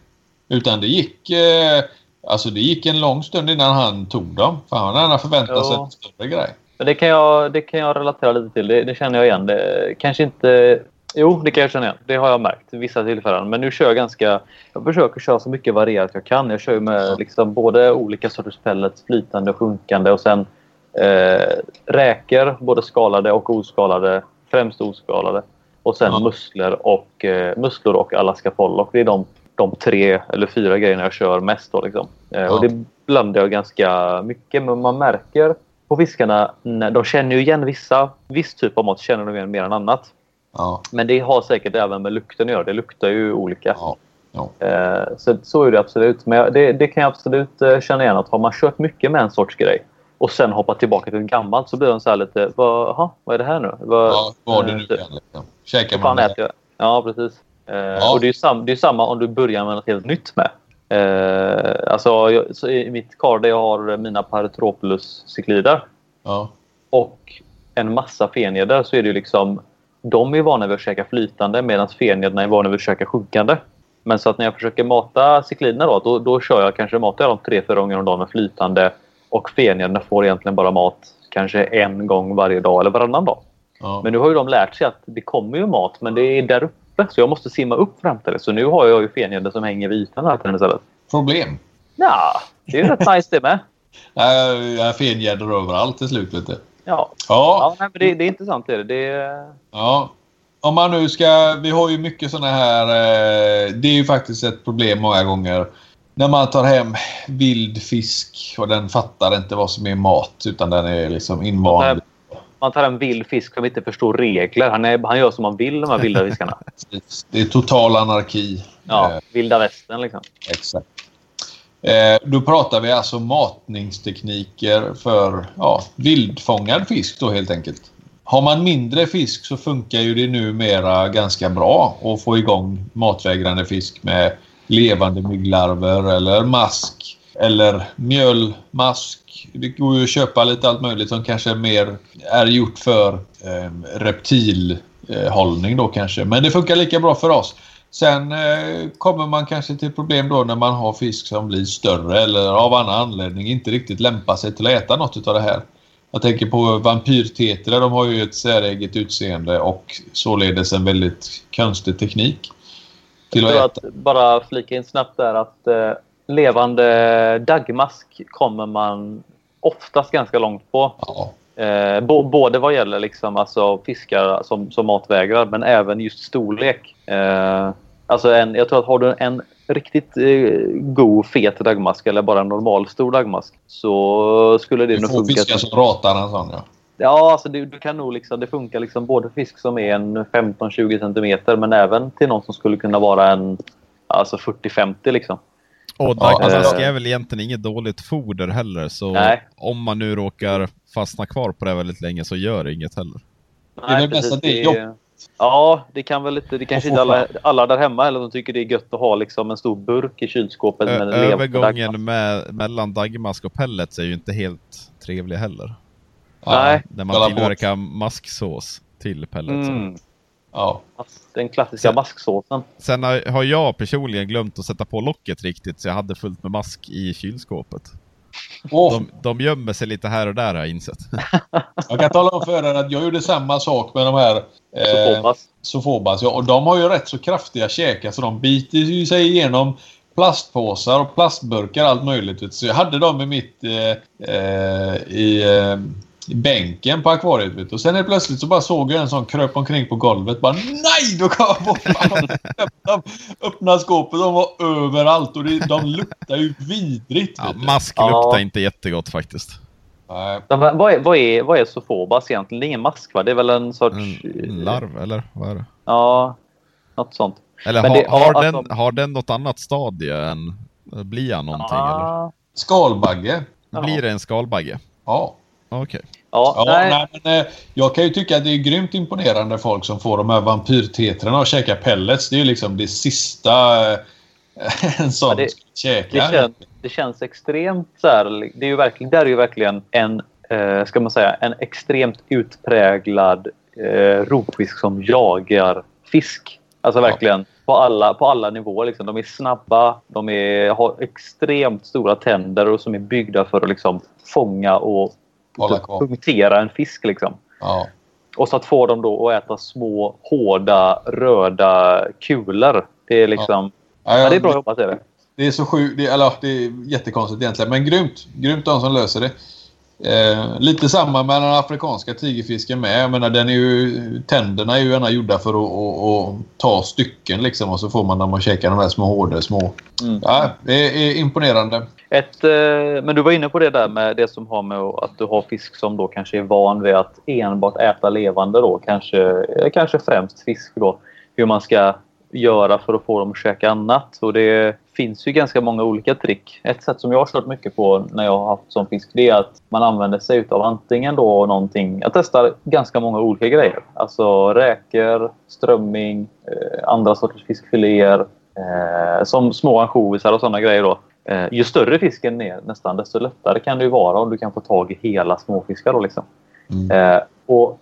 Utan det gick... Eh, alltså det gick en lång stund innan han tog dem. För han hade förväntat sig en större grej. Men det kan jag, det kan jag relatera lite till. Det, det känner jag igen. Det, kanske inte... Jo, det kan jag känna igen. Det har jag märkt vissa tillfällen. Men nu kör jag ganska... Jag försöker köra så mycket varierat jag kan. Jag kör med liksom både olika sorters pellets, flytande och sjunkande. Och sen eh, räkor, både skalade och oskalade. Främst oskalade. Och sen ja. musslor och, eh, musslor och Alaska pollock. Det är de, de tre eller fyra grejerna jag kör mest. Då, liksom. eh, ja. Och det blandar jag ganska mycket. Men man märker på fiskarna, de känner ju igen vissa, viss typ av mat känner de igen mer än annat. Ja. Men det har säkert även med lukten att göra. Det luktar ju olika. Ja. Ja. Eh, så, så är det absolut. Men det, det, kan jag absolut eh, känna igen att har man kört mycket med en sorts grej och sen hoppat tillbaka till ett gammalt så blir de så här lite, vad, vad är det här nu? Vad, ja, vad är det nu typ. igen? Käkar man det? Ja, precis. Ja. Och det är, sam, det är samma om du börjar med något helt nytt med. Eh, alltså, jag, I mitt kar där jag har mina Paretropulus-ciklider ja. och en massa fenjeder så är det liksom de är vana vid att käka flytande medan fenjederna är vana vid att käka sjunkande. Men så att när jag försöker mata cikliderna då, då, då kör jag kanske matar dem tre, fyra gånger om dagen med flytande och fenjederna får egentligen bara mat kanske en gång varje dag eller varannan dag. Ja. Men nu har ju de lärt sig att det kommer ju mat men det är där uppe uppe så jag måste simma upp fram till det. Så nu har jag ju fengäddor som hänger vid ytan här på istället. Problem? Ja, det är ju rätt nice det med. Jag fengäddor överallt till slut vet du. Ja, ja. ja det, det, är intressant. Det, det Ja. Om man nu ska... Vi har ju mycket såna här... Eh, det är ju faktiskt ett problem många gånger. När man tar hem vild fisk och den fattar inte vad som är mat utan den är liksom invand man tar en vild fisk som inte förstår regler. Han, är, han gör som han vill, de här vilda fiskarna. det är total anarki. Ja, eh, vilda västern liksom. Exakt. Eh, då pratar vi alltså matningstekniker för ja, vildfångad fisk då helt enkelt. Har man mindre fisk så funkar ju det numera ganska bra att få igång matvägrande fisk med levande mygglarver eller mask eller mjölmask. Det går ju att köpa lite allt möjligt som kanske mer är gjort för eh, reptilhållning då kanske. Men det funkar lika bra för oss. Sen eh, kommer man kanske till problem då när man har fisk som blir större eller av annan anledning inte riktigt lämpar sig till att äta något av det här. Jag tänker på vampyrtetrar. De har ju ett säreget utseende och således en väldigt konstig teknik. Till att, att bara flika in snabbt där att eh, levande daggmask kommer man oftast ganska långt på. Ja. Eh, både vad gäller liksom, alltså, fiskar som, som matvägrar men även just storlek. Eh, alltså en, jag tror att har du en riktigt eh, god fet dagmask eller bara en normal stor dagmask så skulle det nog funka. Du får fiskar som ratar en sån ja. Ja, alltså det, du kan nog liksom, det funkar liksom både fisk som är en 15-20 cm men även till någon som skulle kunna vara en alltså 40-50 liksom. Och dagmask är väl egentligen inget dåligt foder heller så Nej. om man nu råkar fastna kvar på det väldigt länge så gör det inget heller. Nej, det är väl bäst att det är jobb Ja, det kan väl inte, det kanske inte alla, alla där hemma eller de tycker det är gött att ha liksom en stor burk i kylskåpet. Med en Övergången med, mellan dagmask och pellets är ju inte helt trevlig heller. Nej. När man tillverkar masksås till pellets. Mm. Ja. Den klassiska sen, masksåsen. Sen har jag personligen glömt att sätta på locket riktigt så jag hade fullt med mask i kylskåpet. Oh. De, de gömmer sig lite här och där har jag insett. jag kan tala om för er att jag gjorde samma sak med de här eh, Sofobas. Sofobas ja, och de har ju rätt så kraftiga käkar så de biter ju sig igenom plastpåsar och plastburkar allt möjligt. Så jag hade dem i mitt eh, eh, i, eh, i bänken på akvariet. Vet du. Och sen är plötsligt så bara såg jag en sån kröp omkring på golvet. Bara nej! Då kom jag bort. de öppnade skåpet. De var överallt och det, de luktar ju vidrigt. Ja, mask luktar ja. inte jättegott faktiskt. Nej. Vad är, vad, är, vad är sofobas egentligen? Det är ingen mask va? Det är väl en sorts... En larv eller vad är det? Ja, något sånt. Eller har, det, har, ja, den, alltså... har den något annat stadie än... Blir han någonting ja. eller? Skalbagge. Blir det en skalbagge? Ja. Okej. Okay. Ja, ja, nej. nej men, eh, jag kan ju tycka att det är grymt imponerande folk som får de här vampyrtetrarna och käkar pellets. Det är ju liksom det sista eh, en sån ja, det, käkar. Det, känns, det känns extremt så här, Det är ju verkligen, där är ju verkligen en, eh, ska man säga, en extremt utpräglad eh, rovfisk som jagar fisk. Alltså verkligen. På alla, på alla nivåer. Liksom. De är snabba, de är, har extremt stora tänder och som är byggda för att liksom, fånga och punktera en fisk. Liksom. Ja. Och så att få dem då att äta små, hårda, röda kulor. Det är liksom... Ja. Ja, det är bra jobbat. Är det. det är så sjukt. Det, eller, det är jättekonstigt egentligen. Men grymt. Grymt de som löser det. Eh, lite samma med den afrikanska tigerfisken med. Jag menar, den är ju, tänderna är ju gärna gjorda för att, att, att, ta stycken liksom och så får man när man käkar de här små hårda små. Mm. Ja, det är imponerande. Ett, eh, men du var inne på det där med det som har med att du har fisk som då kanske är van vid att enbart äta levande då. Kanske, eh, kanske främst fisk då. Hur man ska göra för att få dem att käka annat. Och det finns ju ganska många olika trick. Ett sätt som jag har kört mycket på när jag har haft som fisk det är att man använder sig av antingen då någonting. Jag testar ganska många olika grejer. Alltså räkor, strömming, eh, andra sorters fiskfiléer. Eh, som små ansjovisar och sådana grejer då. Eh, ju större fisken är nästan desto lättare kan det ju vara om du kan få tag i hela småfiskar. Då, liksom. Mm. Eh, och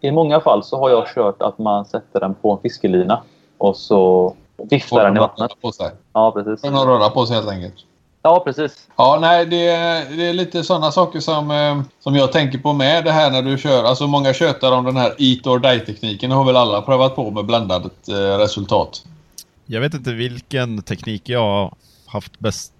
I många fall så har jag kört att man sätter den på en fiskelina och så viftar den i vattnet. På sig. Ja, precis. Får den röra på sig helt enkelt. Ja, precis. Ja, nej, det är, det är lite sådana saker som, eh, som jag tänker på med det här när du kör. Alltså många tjötar om den här eat or die-tekniken. har väl alla prövat på med blandat eh, resultat. Jag vet inte vilken teknik jag har haft bäst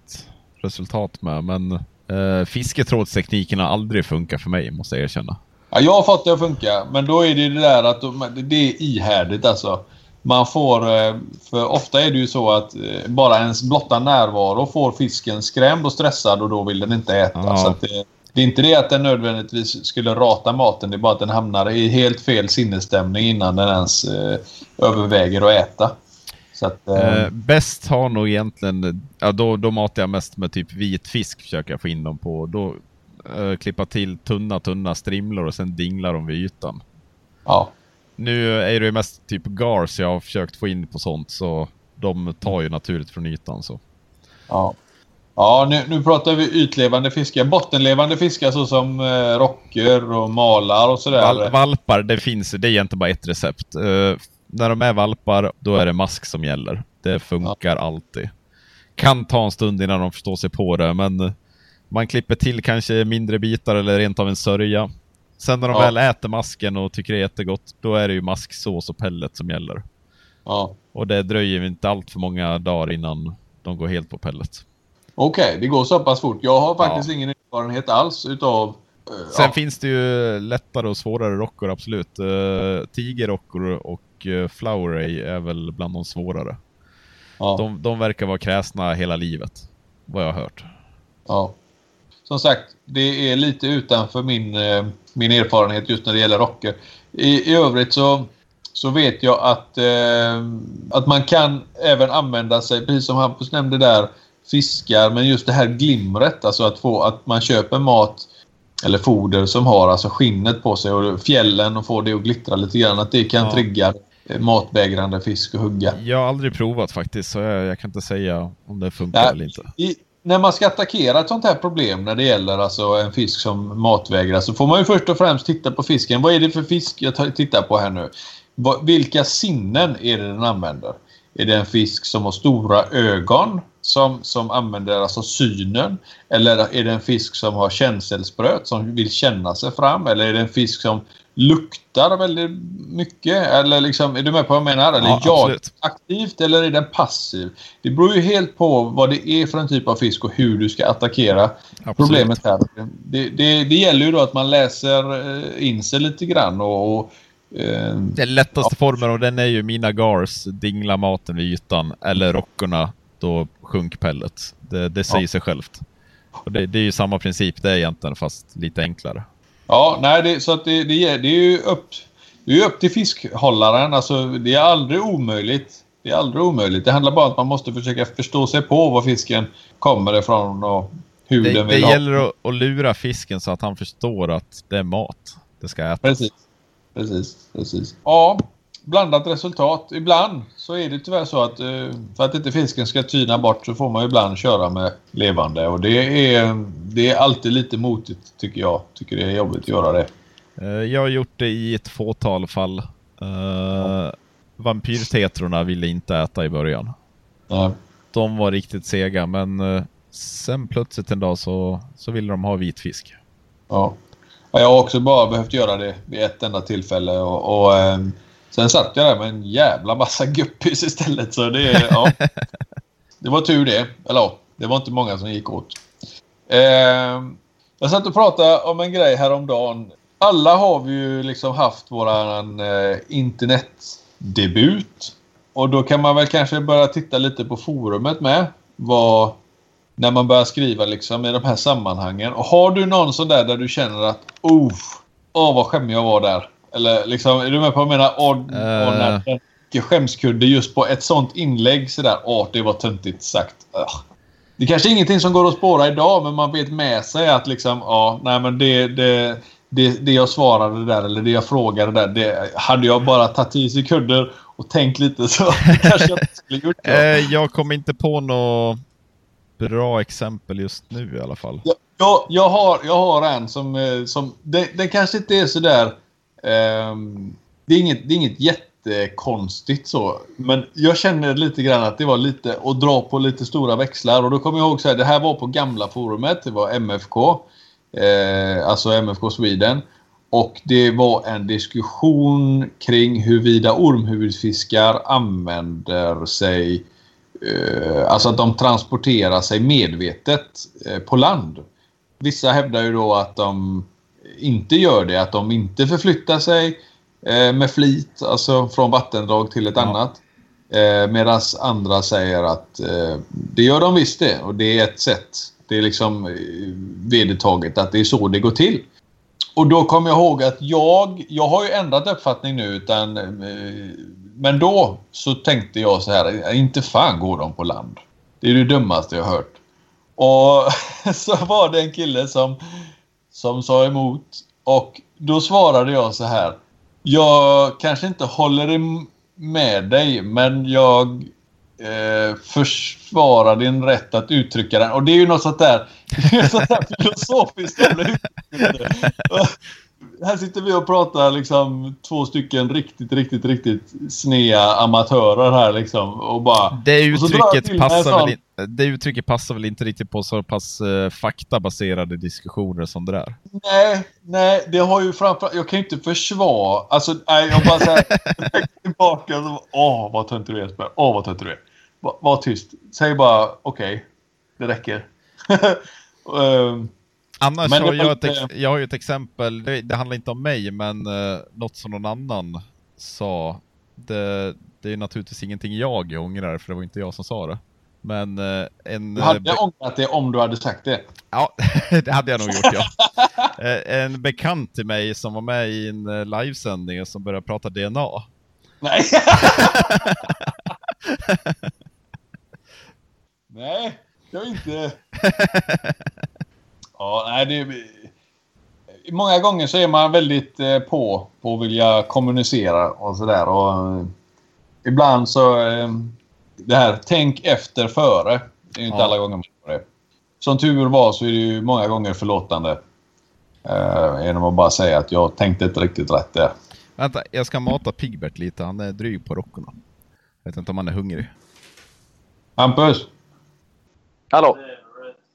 resultat med, men eh, fisketrådstekniken har aldrig funkat för mig, måste jag erkänna. Ja, jag har fått det att funka, men då är det det där att det är ihärdigt alltså man får... Eh, för ofta är det ju så att eh, bara ens blotta närvaro får fisken skrämd och stressad och då vill den inte äta. Ja. Så det, det, är inte det att den nödvändigtvis skulle rata maten. Det är bara att den hamnar i helt fel sinnesstämning innan den ens eh, överväger att äta. Att, eh, eh, bäst har nog egentligen... Ja, då, då matar jag mest med typ vit fisk försöker jag få in dem på. Då eh, klippa till tunna, tunna strimlor och sen dinglar de vid ytan. Ja. Nu är det mest typ gars jag har försökt få in på sånt så de tar ju naturligt från ytan. Så. Ja. Ja, nu, nu pratar vi ytlevande fiskar. Bottenlevande fiskar såsom eh, rocker och malar och sådär. Val, valpar, det finns, det är egentligen bara ett recept. Uh, när de är valpar, då är det mask som gäller. Det funkar ja. alltid. Kan ta en stund innan de förstår sig på det, men man klipper till kanske mindre bitar eller rent av en sörja. Sen när de ja. väl äter masken och tycker det är jättegott, då är det ju masksås och pellet som gäller. Ja. Och det dröjer inte allt för många dagar innan de går helt på pellet. Okej, okay, det går så pass fort. Jag har faktiskt ja. ingen erfarenhet alls utav... Uh, Sen ja. finns det ju lättare och svårare rockor, absolut. Uh, Tigerrockor och uh, Floweray är väl bland de svårare. Ja. De, de verkar vara kräsna hela livet, vad jag har hört. Ja. Som sagt, det är lite utanför min, min erfarenhet just när det gäller rocker. I, i övrigt så, så vet jag att, eh, att man kan även använda sig, precis som Hampus nämnde där, fiskar. Men just det här glimret, alltså att få att man köper mat eller foder som har alltså skinnet på sig och fjällen och får det att glittra lite grann. Att det kan ja. trigga matvägrande fisk och hugga. Jag har aldrig provat faktiskt så jag, jag kan inte säga om det funkar Nej, eller inte. I, när man ska attackera ett sånt här problem när det gäller alltså en fisk som matvägrar så får man ju först och främst titta på fisken. Vad är det för fisk jag tittar på här nu? Vilka sinnen är det den använder? Är det en fisk som har stora ögon som, som använder alltså synen? Eller är det en fisk som har känselspröt som vill känna sig fram? Eller är det en fisk som luktar väldigt mycket? Eller liksom, är du med på vad jag menar? Eller ja, jag aktivt eller är den passiv? Det beror ju helt på vad det är för en typ av fisk och hur du ska attackera absolut. problemet här. Det, det, det, gäller ju då att man läser eh, in sig lite grann och, och Eh, den lättaste ja. formen och den är ju mina gars, dingla maten vid ytan, eller rockorna, då sjunk pellet. Det, det säger ja. sig självt. Och det, det, är ju samma princip det är egentligen, fast lite enklare. Ja, nej, det, så att det, det, det är ju upp, det är upp till fiskhållaren. Alltså, det är aldrig omöjligt. Det är aldrig omöjligt. Det handlar bara om att man måste försöka förstå sig på var fisken kommer ifrån och hur det, den vill Det ha. gäller att, att lura fisken så att han förstår att det är mat. Det ska ätas. Precis precis, precis. Ja, blandat resultat. Ibland så är det tyvärr så att eh, för att inte fisken ska tyna bort så får man ibland köra med levande. Och det är, det är alltid lite motigt tycker jag. Tycker det är jobbigt att göra det. Eh, jag har gjort det i ett fåtal fall. Ja. Vampyrtetrorna ville inte äta i början. Ja. De var riktigt sega men sen plötsligt en dag så, så ville de ha vit fisk. Ja. Jag har också bara behövt göra det vid ett enda tillfälle. Och, och eh, Sen satt jag där med en jävla massa guppis istället. Så det, ja, det var tur det. Eller ja, det var inte många som gick åt. Eh, jag satt och pratade om en grej häromdagen. Alla har vi ju liksom haft våran eh, internetdebut. Och då kan man väl kanske börja titta lite på forumet med. Vad, när man börjar skriva liksom i de här sammanhangen. Och har du någon sån där där du känner att oh, åh vad skämmig jag var där. Eller liksom, är du med på vad jag menar? Och, uh. när skämskudde just på ett sånt inlägg sådär. Åh, det var töntigt sagt. Ugh. Det är kanske är ingenting som går att spåra idag, men man vet med sig att liksom, ja, nej men det, det, det, det jag svarade där eller det jag frågade där, det hade jag bara tagit 10 sekunder och tänkt lite så kanske jag inte skulle gjort det. Uh, jag kom inte på något bra exempel just nu i alla fall. Ja, jag, jag, har, jag har en som... Eh, som det, det kanske inte är sådär... Ehm, det, är inget, det är inget jättekonstigt så. Men jag känner lite grann att det var lite att dra på lite stora växlar. Och då kommer jag ihåg så här, det här var på gamla forumet. Det var MFK. Eh, alltså MFK Sweden. Och det var en diskussion kring huruvida ormhuvudfiskar använder sig Eh, alltså att de transporterar sig medvetet eh, på land. Vissa hävdar ju då att de inte gör det, att de inte förflyttar sig eh, med flit, alltså från vattendrag till ett ja. annat. Medan andra säger att det gör de visst det och det är ett sätt. Det är liksom vedertaget att det är så det går till. Och då kommer jag ihåg att jag, jag har ju ändrat uppfattning nu utan men då så tänkte jag så här, inte fan går de på land. Det är det dummaste jag hört. Och så var det en kille som, som sa emot. Och då svarade jag så här. Jag kanske inte håller med dig, men jag eh, försvara din rätt att uttrycka den. Och det är ju något sånt där, det är sånt där filosofiskt jävla här sitter vi och pratar liksom två stycken riktigt, riktigt, riktigt snea amatörer här liksom. Och bara... Det uttrycket, passar väl, in, det uttrycket passar väl inte riktigt på så pass uh, faktabaserade diskussioner som det där? Nej, nej, det har ju framförallt... Jag kan ju inte försvara... Alltså, nej, jag bara säger tillbaka och Åh, vad töntig du är Jesper. Åh, vad töntig du är. Var, var tyst. Säg bara okej. Okay, det räcker. um, Annars har jag, ett, jag har ju ett exempel, det, det, handlar inte om mig, men uh, något som någon annan sa. Det, det är naturligtvis ingenting jag ångrar, för det var inte jag som sa det. Men uh, en... Du hade uh, ångrat det om du hade sagt det? Ja, det hade jag nog gjort, ja. en bekant till mig som var med i en livesändning som började prata DNA. Nej! Nej, jag inte... Ja, nej, det, många gånger så är man väldigt eh, på på att vilja kommunicera och sådär. Och eh, ibland så... Eh, det här tänk efter före. Det är inte ja. alla gånger man gör det. Som tur var så är det ju många gånger förlåtande. Eh, genom att bara säga att jag tänkte inte riktigt rätt där. Vänta, jag ska mata Pigbert lite. Han är dryg på rockorna. Jag vet inte om han är hungrig. Hampus? Hallå?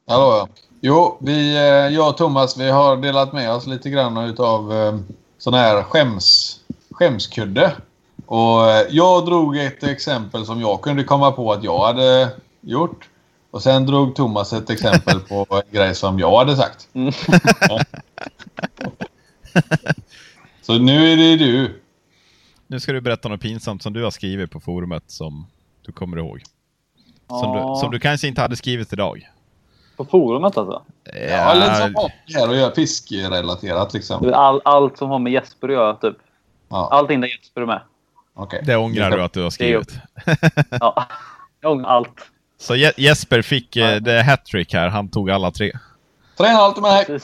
Hallå ja. Jo, vi, eh, jag och Thomas vi har delat med oss lite grann utav eh, sån här skäms, skämskudde. Och eh, jag drog ett exempel som jag kunde komma på att jag hade gjort. Och sen drog Thomas ett exempel på en grej som jag hade sagt. Mm. Så nu är det du. Nu ska du berätta något pinsamt som du har skrivit på forumet som du kommer ihåg. Som, du, som du kanske inte hade skrivit idag. På forumet alltså? Ja, eller som har här och gör fiskrelaterat liksom. All, allt som har med Jesper att göra typ. Ja. Allting där Jesper är med. Okay. Det ångrar du att du har skrivit? ja, jag ångrar allt. Så Je Jesper fick eh, det hattrick här. Han tog alla tre. Tre allt med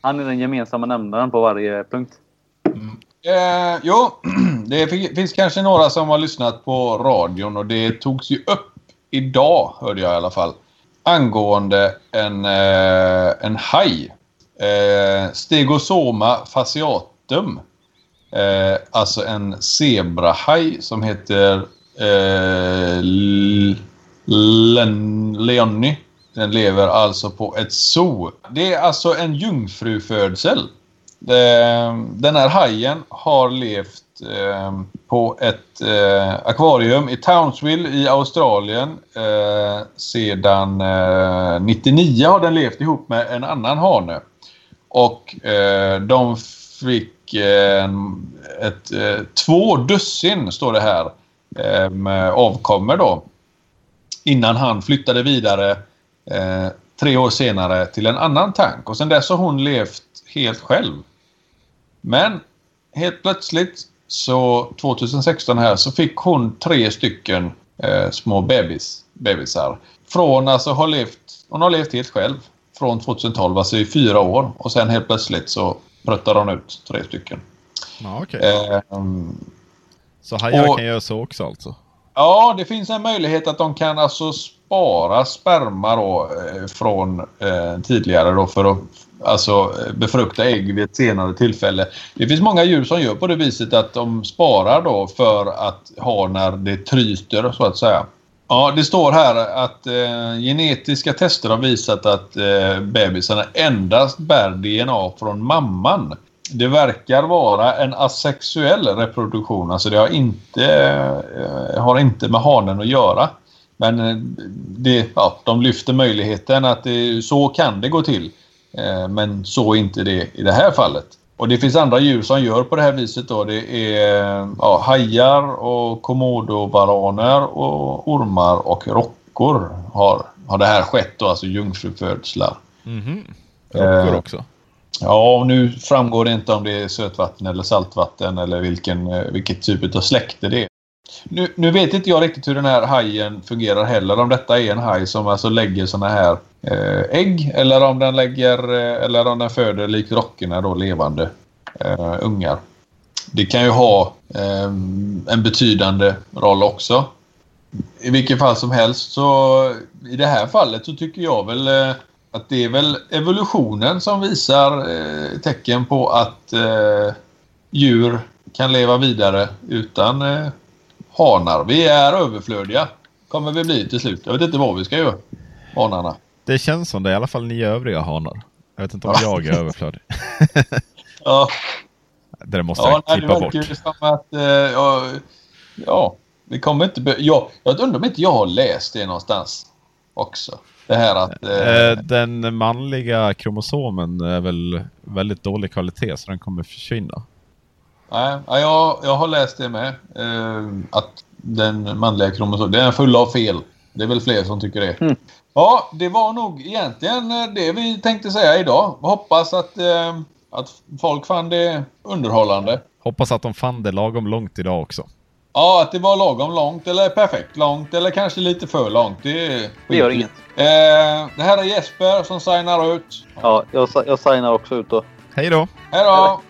Han är den gemensamma nämnaren på varje punkt. Mm. Eh, jo, det finns kanske några som har lyssnat på radion och det togs ju upp idag, hörde jag i alla fall angående en, eh, en haj. Eh, Stegosoma fasciatum. Eh, alltså en zebrahaj som heter eh, Leonni. Den lever alltså på ett zoo. Det är alltså en jungfrufödsel. Eh, den här hajen har levt eh, på ett eh, akvarium i Townsville i Australien. Eh, sedan eh, 99 har den levt ihop med en annan hane. Och eh, de fick eh, ett, två dussin, står det här, med avkommor då. Innan han flyttade vidare tre år senare till en annan tank. Och sen dess har hon levt helt själv. Men helt plötsligt så 2016 här så fick hon tre stycken eh, små bebis, bebisar. Från alltså har levt, hon har levt helt själv från 2012, alltså i fyra år. Och sen helt plötsligt så pruttar hon ut tre stycken. Ja, okay. eh, så hajar kan göra så också alltså? Ja, det finns en möjlighet att de kan alltså spara sperma då, eh, från eh, tidigare då för att alltså, eh, befrukta ägg vid ett senare tillfälle. Det finns många djur som gör på det viset att de sparar då för att ha när det tryter så att säga. Ja, det står här att eh, genetiska tester har visat att eh, bebisarna endast bär DNA från mamman. Det verkar vara en asexuell reproduktion, alltså det har inte, eh, har inte med hanen att göra. Men eh, det, ja, de lyfter möjligheten att det, så kan det gå till. Eh, men så inte det i det här fallet. Och det finns andra djur som gör på det här viset. Då. Det är ja, hajar och komodovaraner och ormar och rockor har, har det här skett. Då, alltså jungfrufödslar. Mm -hmm. Rockor eh, också? Ja, och nu framgår det inte om det är sötvatten eller saltvatten eller vilken, eh, vilket typ av släkte det är. Nu, nu, vet inte jag riktigt hur den här hajen fungerar heller. Om detta är en haj som alltså lägger såna här eh, ägg eller om den lägger eh, eller om den föder likt rockorna då levande eh, ungar. Det kan ju ha eh, en betydande roll också. I vilket fall som helst så i det här fallet så tycker jag väl eh, att det är väl evolutionen som visar eh, tecken på att eh, djur kan leva vidare utan eh, hanar. Vi är överflödiga. Kommer vi bli till slut. Jag vet inte vad vi ska göra. Hanarna. Det känns som det, i alla fall ni övriga hanar. Jag vet inte om jag är överflödig. Ja, Det där måste ja jag det klippa bort. verkar ju som att... Eh, ja, ja, vi kommer inte... Be- ja, jag undrar om inte jag har läst det någonstans också. Det här att... Eh, Den manliga kromosomen är väl väldigt dålig kvalitet så den kommer försvinna. Nej, ja, jag, jag har läst det med. Eh, att den manliga kromosomen, den är full av fel. Det är väl fler som tycker det. Mm. Ja, det var nog egentligen eh, det vi tänkte säga idag. Hoppas att, eh, att folk fann det underhållande. Hoppas att de fann det lagom långt idag också. Ja, att det var lagom långt eller perfekt långt eller kanske lite för långt. Det, Det gör inget. Eh, det här är Jesper som signar ut. Ja, jag, jag signar också ut då. Hej då! Hej då!